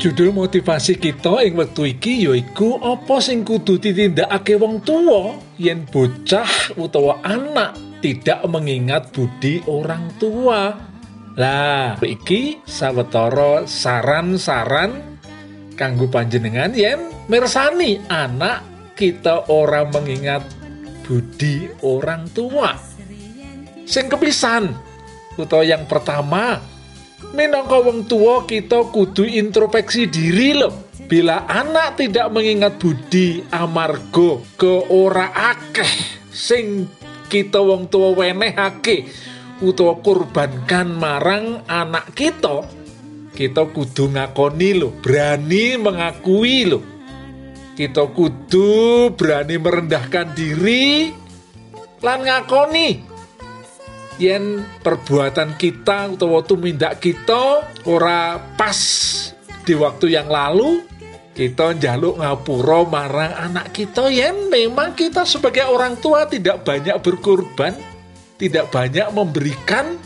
Judul motivasi kita ing wektu iki yaiku apa sing kudu ditindakake wong tuwa yen bocah utawa anak tidak mengingat budi orang tua. Lah, iki sawetara saran-saran kanggo panjenengan yen mirsani anak kita ora mengingat budi orang tua. Sing kepisan utawa yang pertama Minangka wong tua kita kudu introspeksi diri loh. Bila anak tidak mengingat budi amargo ke ora akeh sing kita wong tua wenehake utawa kurbankan marang anak kita, kita kudu ngakoni loh, berani mengakui loh. Kita kudu berani merendahkan diri lan ngakoni yen perbuatan kita utawa tumindak kita ora pas di waktu yang lalu kita njaluk ngapura marang anak kita yen memang kita sebagai orang tua tidak banyak berkorban tidak banyak memberikan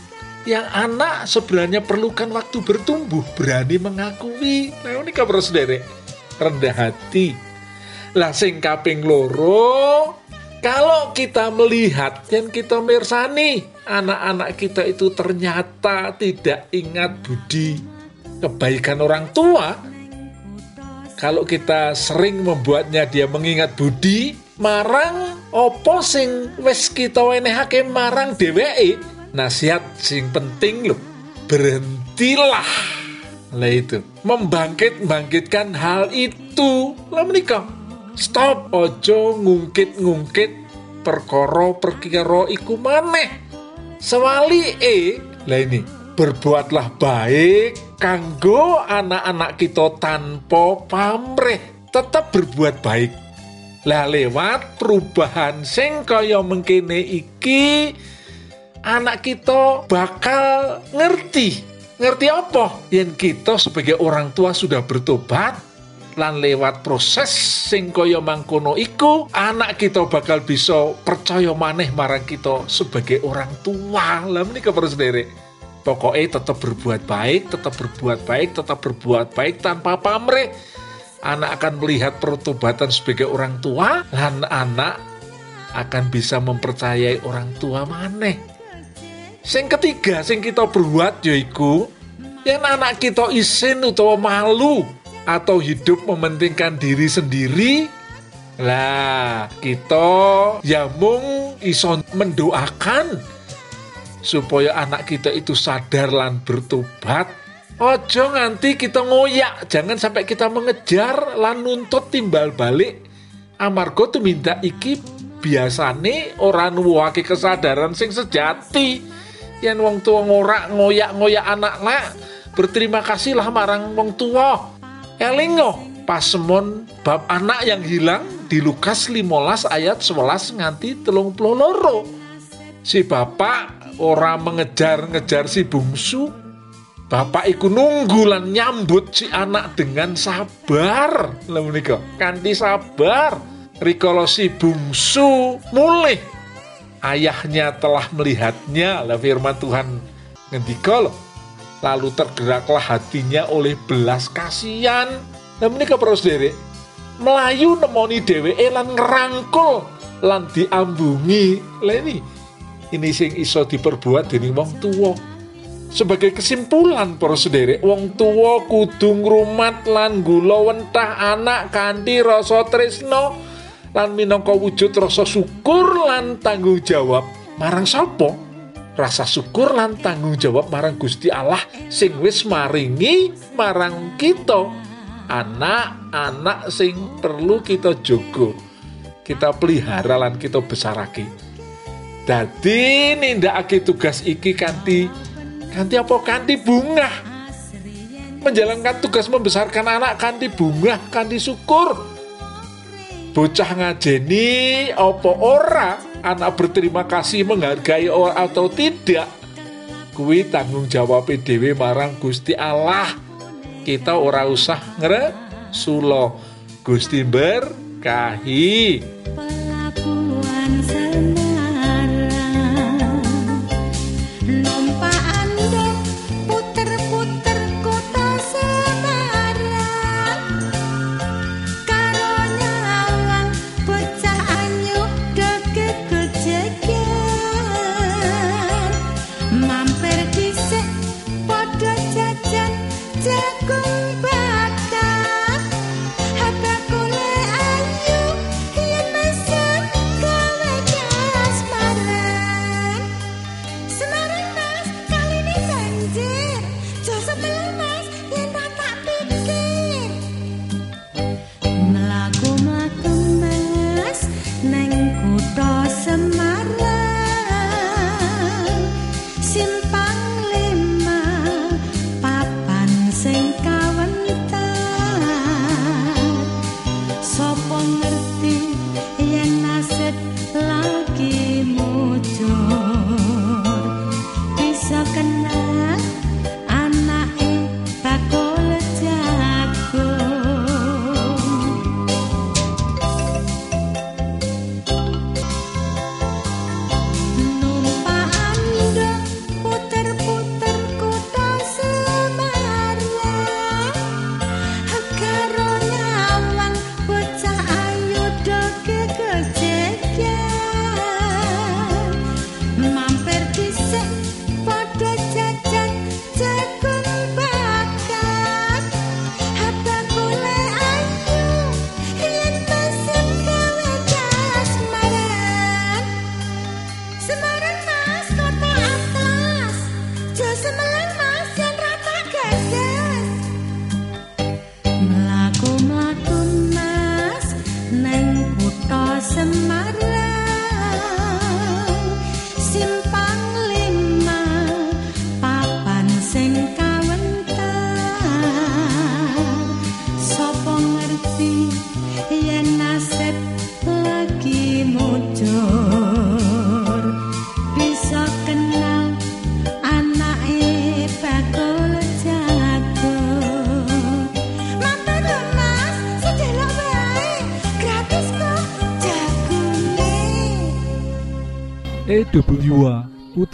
yang anak sebenarnya perlukan waktu bertumbuh berani mengakui. Nah ini kabar sendiri rendah hati. Lah sing kaping loro kalau kita melihat dan kita mirsani anak-anak kita itu ternyata tidak ingat budi kebaikan orang tua, kalau kita sering membuatnya dia mengingat budi, marang opo sing wis kita wenehake marang dheweke. Nasihat sing penting loh, berhentilah. Lah itu, membangkit-bangkitkan hal itu. Lah menikah stop ojo ngungkit-ngungkit perkara perkara iku maneh. Sewali e. Lah ini berbuatlah baik kanggo anak-anak kita tanpa pamrih tetap berbuat baik. Lah lewat perubahan sing kaya mengkene iki anak kita bakal ngerti. Ngerti apa? Yang kita sebagai orang tua sudah bertobat lan lewat proses sing kaya mangkono iku anak kita bakal bisa percaya maneh marang kita sebagai orang tua. Lah menika para sendiri. Pokoknya tetap berbuat baik tetap berbuat baik tetap berbuat baik tanpa pamrih. Anak akan melihat pertobatan sebagai orang tua dan anak akan bisa mempercayai orang tua maneh. Sing ketiga sing kita berbuat yaiku yang anak kita isin utawa malu atau hidup mementingkan diri sendiri? Lah kita ya mung iso mendoakan supaya anak kita itu sadar lan bertobat. Ojo nganti kita ngoyak jangan sampai kita mengejar lan nuntut timbal balik. Amarga tuh minta iki biasane orang nuwake kesadaran sing sejati. Yang wong tua ngorak ngoyak-ngoyak anak lah berterima kasihlah marang wong tua Elingo pasemon bab anak yang hilang di Lukas 15 ayat 11 nganti telung loro. Si bapak ora mengejar-ngejar si bungsu. Bapak iku nunggu lan nyambut si anak dengan sabar. Lah menika, kanthi sabar. Rikala si bungsu mulih. Ayahnya telah melihatnya. Lah firman Tuhan ngendika loh lalu tergeraklah hatinya oleh belas kasihan. Nah menika para sederek, Melayu nemoni dheweke lan ngerangkul lan diambungi. Lah ini sing iso diperbuat dening wong tua. Sebagai kesimpulan para sederek, wong tua kudu ngrumat lan gula wentah anak kanthi rasa tresno lan minangka wujud rasa syukur lan tanggung jawab marang sapa? Rasa syukur lan tanggung jawab marang Gusti Allah sing wis maringi marang kita. Anak-anak sing perlu kita jogo kita pelihara lan kita besarake. Dadi nindakake tugas iki kanthi kanthi apa? Kanthi bunga menjalankan tugas membesarkan anak kanthi bunga kanthi syukur. Bocah ngajeni opo ora anak berterima kasih menghargai or atau tidak kuwi tanggung jawab dhewe marang Gusti Allah. Kita ora usah ngere sulo Gusti berkahi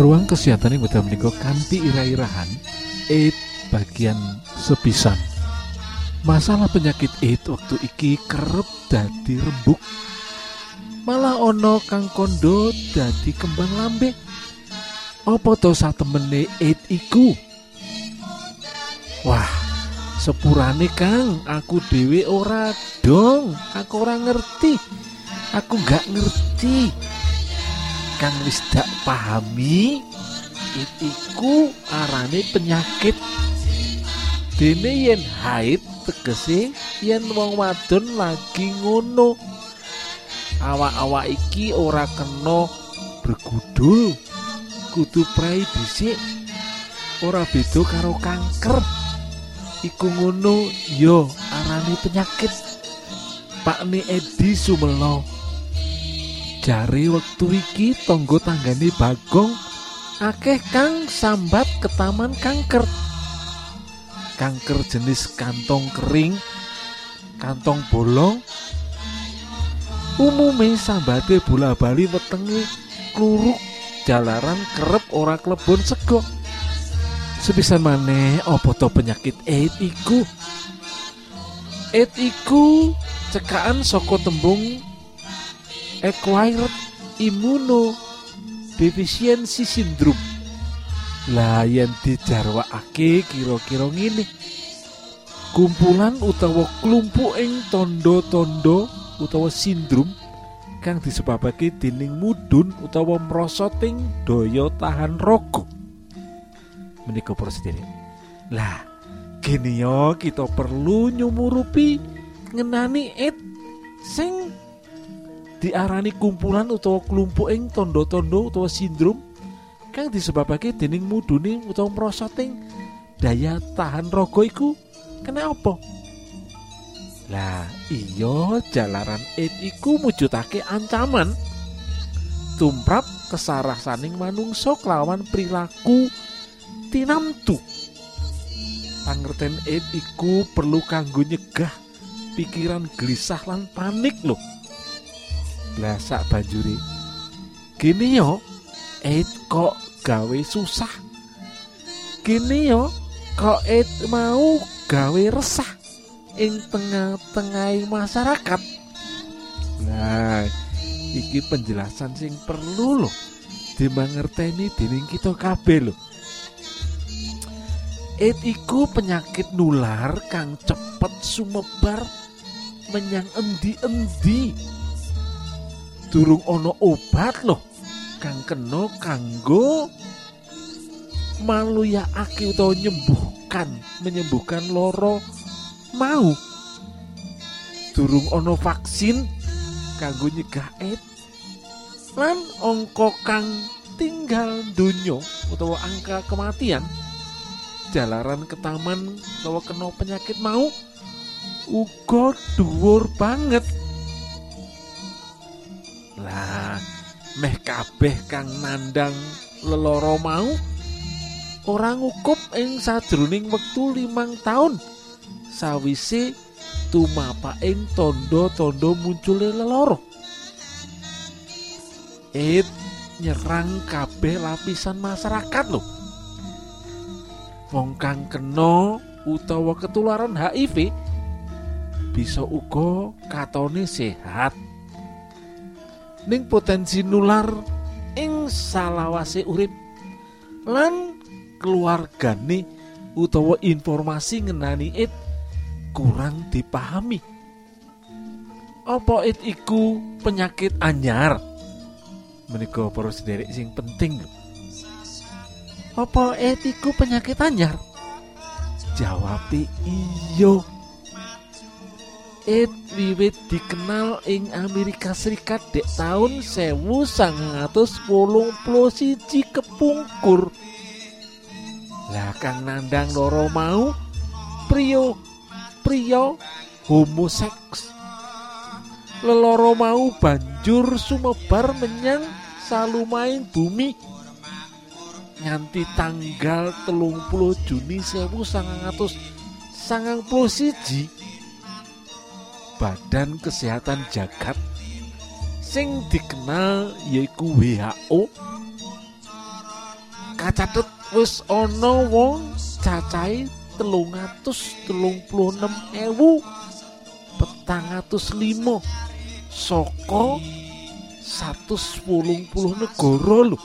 ruang kesehatan yang betul menika kanthi ira-irahan AIDS bagian sepisan. Masalah penyakit AIDS waktu iki kerep dadi rembuk. Malah ono kang kondo dadi kembang lambe. Apa to satemene AIDS iku? Wah sepurane kang. Aku dhewe ora dong. Aku ora ngerti. Aku gak ngerti kang wis dak pahami iku arane penyakit. Dene yen haid tegese yen wong wadon lagi ngono. Awak-awak iki ora kena bergudul kudu prai dhisik. Ora beda karo kanker. Iku ngono yo arane penyakit. Pakne Edi Sumelo jare wektu iki tangga tanggane Bagong. Akeh kang sambat ketaman kanker. Kanker jenis kantong kering kantong bolong. Umume sambate bola bali wetenge kluruk jalaran kerep ora klebon sego sepisan maneh apa to penyakit AIDS iku? AIDS iku cekaan saka tembung acquired immunodeficiency syndrome. Lah yen dijarwakake kira-kira ngene. Kumpulan utawa klumpuk ing tondo-tondo utawa sindrom kang disebabake dening mudhun utawa mrosoting daya tahan raga. Menika para sedherek lah gini yo kita perlu nyumurupi ngenani it sing diarani kumpulan utawa kelompok ing tondo-tondo utawa sindrom kang disebabake dening mudune utawa mrosoting daya tahan raga iku kena apa? Lah iya jalaran it iku mujudake ancaman. Tumrap kesarasaning manungsa kelawan perilaku tinamtu. Pangerten it iku perlu kanggo nyegah pikiran gelisah lan panik lho lah banjuri gini yo it kok gawe susah? Gini yo kok it mau gawe resah ing tengah-tengah masyarakat? Nah iki penjelasan sing perlu loh dimangerteni dening kita kabeh lho. It iku penyakit nular kang cepet sumebar menyang endi-endi. Durung ana obat loh kang kena kanggo maluyakake utawa nyembuhkan menyembuhkan loro mau. Durung ana vaksin kanggo nyegah AIDS. Lan angka kang tinggal donya utawa angka kematian jalaran ke taman utawa kena penyakit mau uga dhuwur banget lah meh kabeh kang nandang leloro mau ora ngukup ing sajroning wektu limang taun. Sawise tumapaking tondo-tondo muncule leloro. It nyerang kabeh lapisan masyarakat loh wong kang kena utawa ketularan HIV bisa uga katone sehat ning potensi nular ing salawase urip lan keluargane utawa informasi ngenani it kurang dipahami. Apa it iku penyakit anyar? Menika para sederek sing penting. Lho apa it iku penyakit anyar? Jawab iyo It wiwit dikenal ing Amerika Serikat dek tahun 1980 siji kepungkur. Lah kang nandang loro mau? Prio prio homoseks leloro mau banjur sumebar menyang salumain bumi. Nganti tanggal telung puluh Juni sewu sangatus sangang puluh siji Badan Kesehatan Jagat sing dikenal yaiku WHO kacatet wis ana wong cacahe telung atus telung puluh enam ewu petang atus limo saka satus wolung puluh negara lho.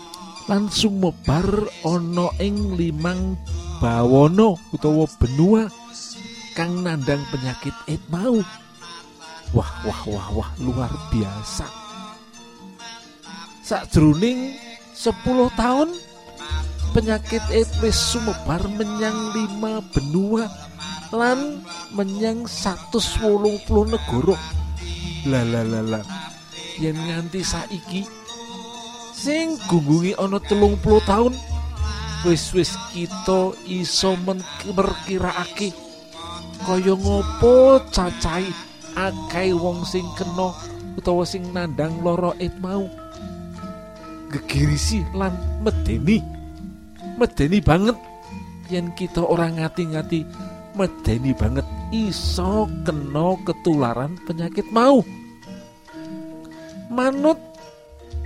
Lan sumebar ana ing limang bawana utawa benua kang nandang penyakit AIDS mau wah wah wah wah luar biasa. Sakjroning 10 tahun penyakit wis sumebar menyang lima benua lan menyang 180 negara. Lah lah lah lah yen nganti saiki sing gunggungi ana telung puluh tahun wis wis kita iso merkiraake kaya ngopo cacai akeh wong sing kena utawa sing nandang loro it mau. Gegirisi lan medeni. Medeni banget. Yen kita orang ngati-ngati medeni banget iso kena ketularan penyakit mau. Manut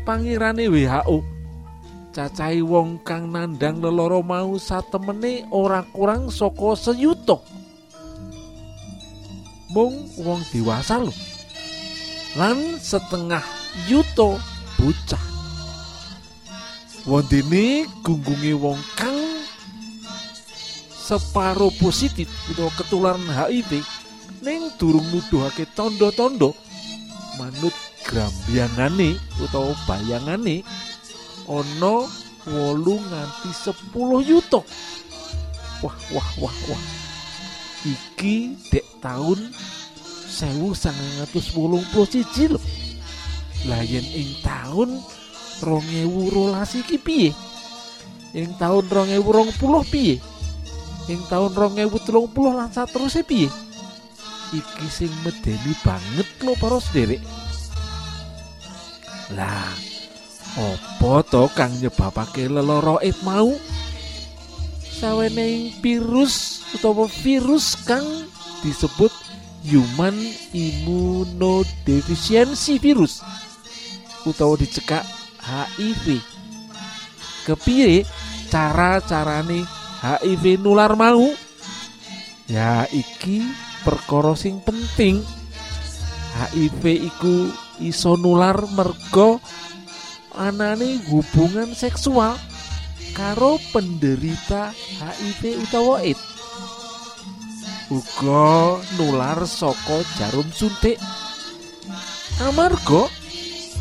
pangirane WHO cacai wong kang nandang leloro mau satemene ora kurang saka seyuto mung wong dewasa lan setengah yuto bocah. Wondene gunggunge wong kang separo positif utawa ketularan HIV ning durung nuduhake tondo-tondo manut grambyangane utawa bayangane ana 8 nganti 10 yuta. Wah wah wah wah iki dek tahun sewu sangatus wulung puluh siji loh layan ing tahun rongewu rolas iki piye? Ing tahun rongewu rong puluh piye? Ing tahun rongewu telung puluh lansa terus piye? Iki sing medeni banget lo para sederek lah opo to kang nyebabake leloro mau? Sawening virus utawa virus kang disebut human immunodeficiency virus utawa dicekak HIV kepiye cara-carane HIV nular mau? Ya iki perkara sing penting. HIV iku iso nular merga anane hubungan seksual karo penderita HIV utawa AIDS. Uga nular saka jarum suntik. Amarga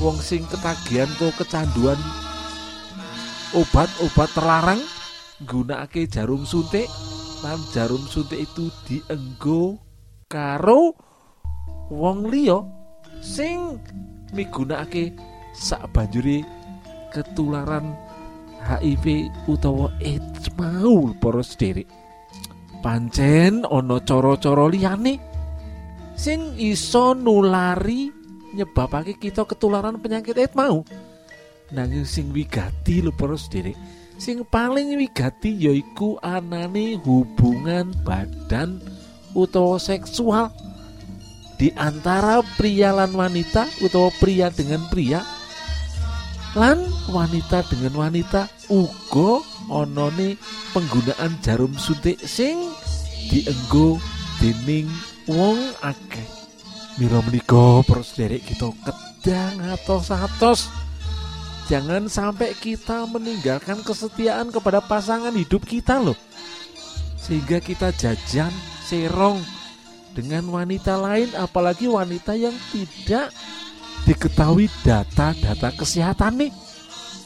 wong sing ketagihan tuh kecanduan obat-obat terlarang nggunakake jarum suntik lan jarum suntik itu dienggo karo wong liya sing migunakake sak banjuri ketularan HIV utawa AIDS mau para sederek. Pancen ana cara-cara liyane sing iso nulari nyebabake kita ketularan penyakit AIDS mau. Nanging sing wigati lho para sederek sing paling wigati yaiku anane hubungan badan utawa seksual. Di antara pria lan wanita utawa pria dengan pria lan wanita dengan wanita uga onone penggunaan jarum suntik sing dienggo dening wong akeh. Mila menika para sederek kita kedang atos-atos jangan sampai kita meninggalkan kesetiaan kepada pasangan hidup kita loh. Sehingga kita jajan serong dengan wanita lain apalagi wanita yang tidak diketahui data-data kesehatan nih.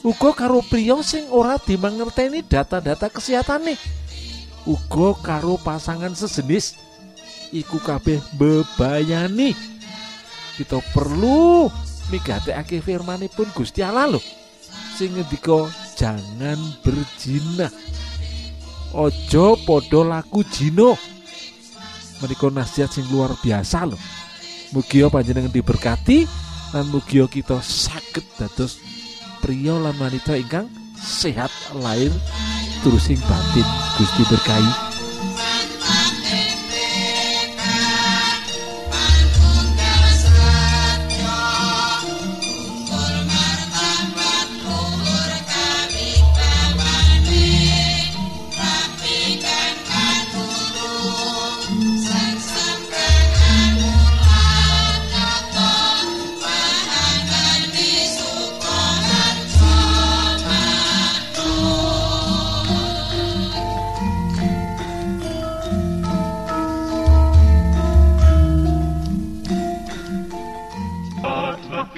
Uga karo priya sing ora dimangerteni data-data kesehatan nih. Uga karo pasangan sejenis iku kabeh bebayani kita perlu migatekake firmanipun Gusti Allah loh sing ngendika jangan berzina ojo podo laku jino menika nasihat sing luar biasa loh mugia panjenengan diberkati lan mugia kita saged dados pria lan wanita ingkang sehat lahir terusing batin Gusti berkahi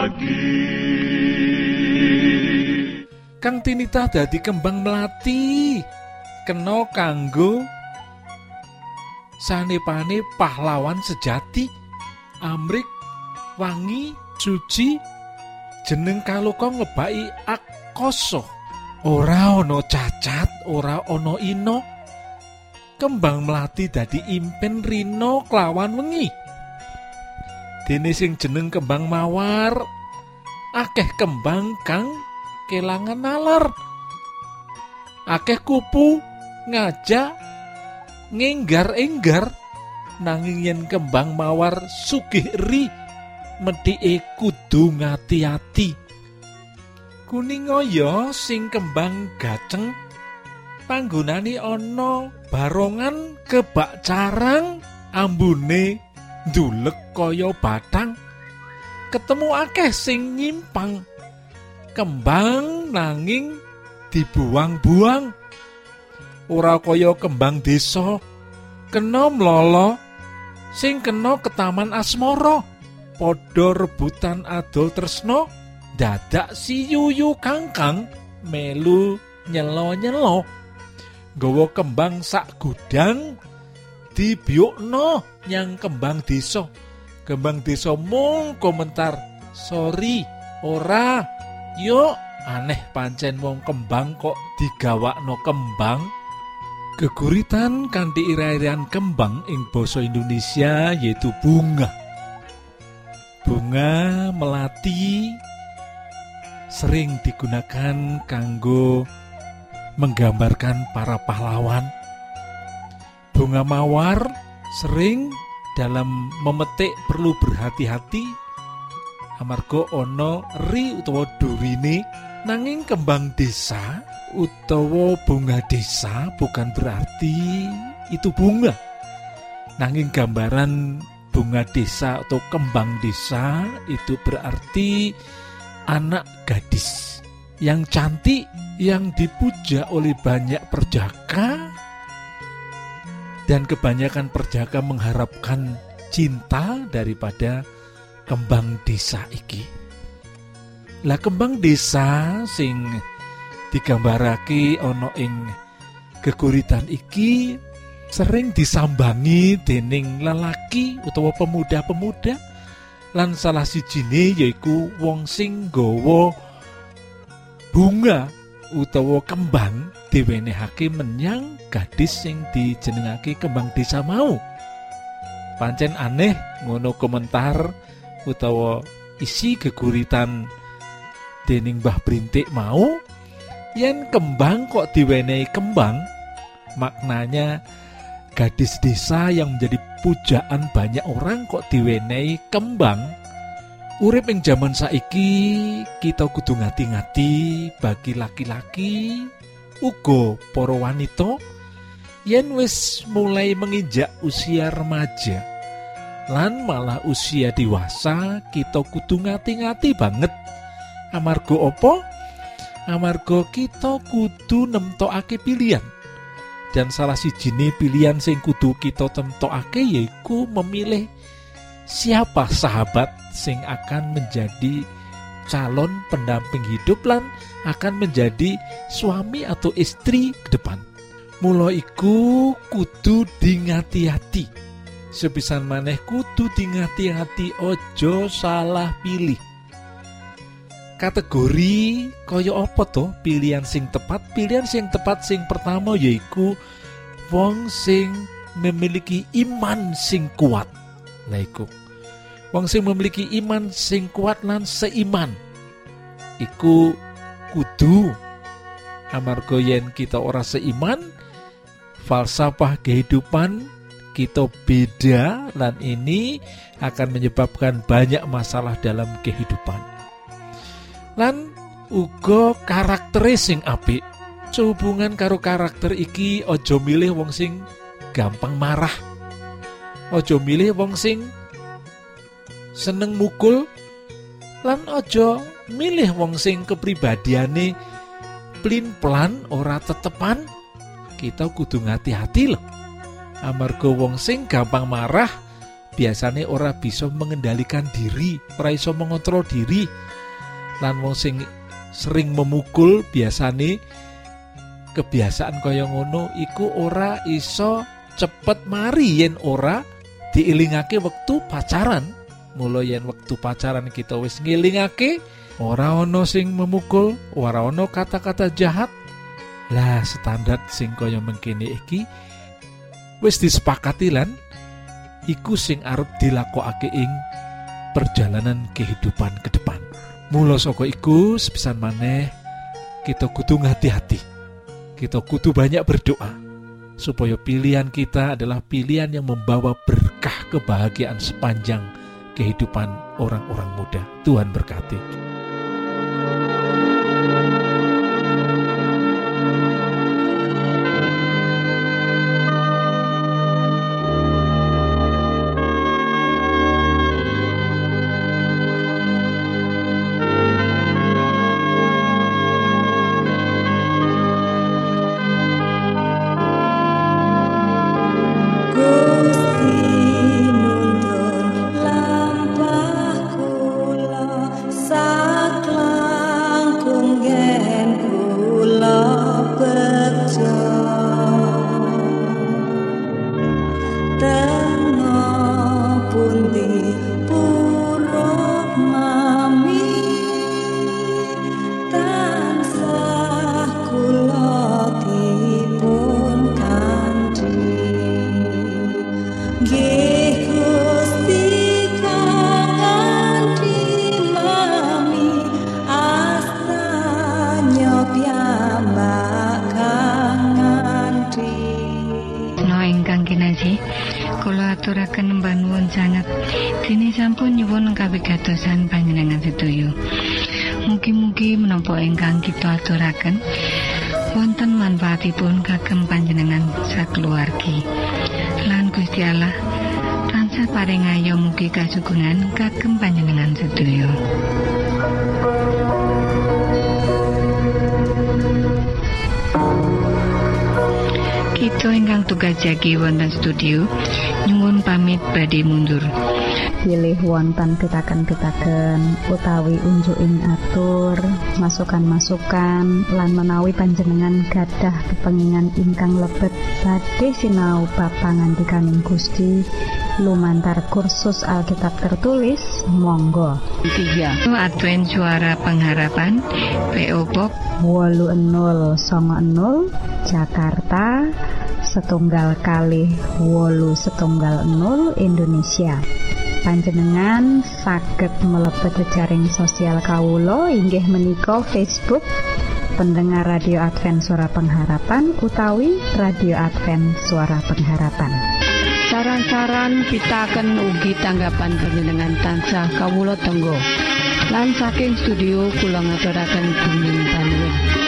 lagi. Kang tinitah dadi kembang melati. Kena kanggo sanepane pahlawan sejati amrik wangi suci jeneng kaluka ngebaki akoso. Ora ana cacat ora ana ino kembang melati dadi impen rino kelawan wengi dene sing jeneng kembang mawar. Akeh kembang kang kelangan nalar. Akeh kupu ngajak ngenggar-enggar. Nanging yen kembang mawar sugih ri medhike kudu ngati-ati. Kuning oyo sing kembang gaceng panggonane ana barongan kebak carang ambune ndulek kaya batang. Ketemu akeh sing nyimpang. Kembang nanging dibuang-buang. Ora kaya kembang desa. Kena mlolo sing kena ke taman asmara. Padha rebutan adol tresno dadak si yuyu kangkang melu nyelo-nyelo. Nggawa kembang sak gudang dibiukno nyang kembang desa. Kembang desa mung komentar sorry ora. Yuk aneh pancen wong kembang kok digawakno kembang. Geguritan kanthi ira-irian kembang ing basa Indonesia yaitu bunga. Bunga melati sering digunakan kanggo menggambarkan para pahlawan bunga mawar sering dalam memetik perlu berhati-hati. Amarga ana ri utawa durine nanging kembang desa utawa bunga desa bukan berarti itu bunga. Nanging gambaran bunga desa atau kembang desa itu berarti anak gadis yang cantik yang dipuja oleh banyak perjaka dan kebanyakan perjaka mengharapkan cinta daripada kembang desa iki. Lah kembang desa sing digambarake ana ing geguritan iki sering disambangi dening lelaki utawa pemuda-pemuda lan salah sijine yaiku wong sing nggawa bunga utawa kembang diwenehake menyang gadis sing dijenengake kembang desa mau. Pancen aneh ngono komentar utawa isi geguritan dening Mbah Brintik mau yen kembang kok diwenehi kembang maknanya gadis desa yang menjadi pujaan banyak orang kok diwenehi kembang urip ing jaman saiki kita kudu ngati-ngati bagi laki-laki uga para wanita yen wis mulai menginjak usia remaja. Lan malah usia dewasa kita kudu ngati-ngati banget. Amarga opo amarga kita kudu nemtokake pilihan. Dan salah sijine pilihan sing kudu kita temtokake yaiku memilih siapa sahabat sing akan menjadi calon pendamping hidup lan akan menjadi suami atau istri ke depan. Mula iku kudu dingati-hati. Sepisan maneh kudu dingati-hati ojo salah pilih. Kategori kaya apa to pilihan sing tepat? Pilihan sing tepat sing pertama yaiku wong sing memiliki iman sing kuat. Nah Wong sing memiliki iman sing kuat lan seiman. Iku kudu. Amarga yen kita ora seiman falsafah kehidupan kita beda dan ini akan menyebabkan banyak masalah dalam kehidupan. Lan uga karakter sing apik. Sehubungan karo karakter iki ojo milih wong sing gampang marah. Ojo milih wong sing seneng mukul? Lan ojo milih wong sing kepribadiane plin plan ora tetepan? Kita kudu ngati-hati loh. Amarga wong sing gampang marah biasanya ora bisa mengendalikan diri ora iso mengontrol diri. Lan wong sing sering memukul biasane kebiasaan kaya ngono iku ora iso cepet mari yen ora diilingake wektu pacaran mulai yen wektu pacaran kita wis ngilingake ora ono sing memukul ora ono kata-kata jahat. Lah standar sing kaya mengkini iki wis disepakati lan iku sing arep dilakokake ing perjalanan kehidupan ke depan. Mula saka iku sepisan maneh kita kudu hati-hati kita kudu banyak berdoa supaya pilihan kita adalah pilihan yang membawa berkah kebahagiaan sepanjang kehidupan orang-orang muda. Tuhan berkati. Paring ayo mugi kasugengan kagem panjenengan sedaya. Kita ingkang tugas jagi wonten studio nyuwun pamit badhe mundur. pilih wonten pitaken-pitaken utawi unjuking atur masukan-masukan lan menawi panjenengan gadah kepengingan ingkang lebet badhe sinau bab pangantikaning Gusti lumantar kursus Alkitab tertulis monggo. Advent Suara Pengharapan PO Box. 80 Jakarta setunggal kali wolu setunggal 0 Indonesia. Panjenengan saged mlebet jejaring sosial kawulo inggih menika Facebook pendengar radio Advent suara pengharapan utawi radio Advent suara pengharapan saran-saran pitaken ugi tanggapan panjenengan tansah kawula tenggo lan saking studio kula ngaturaken bumi panuwun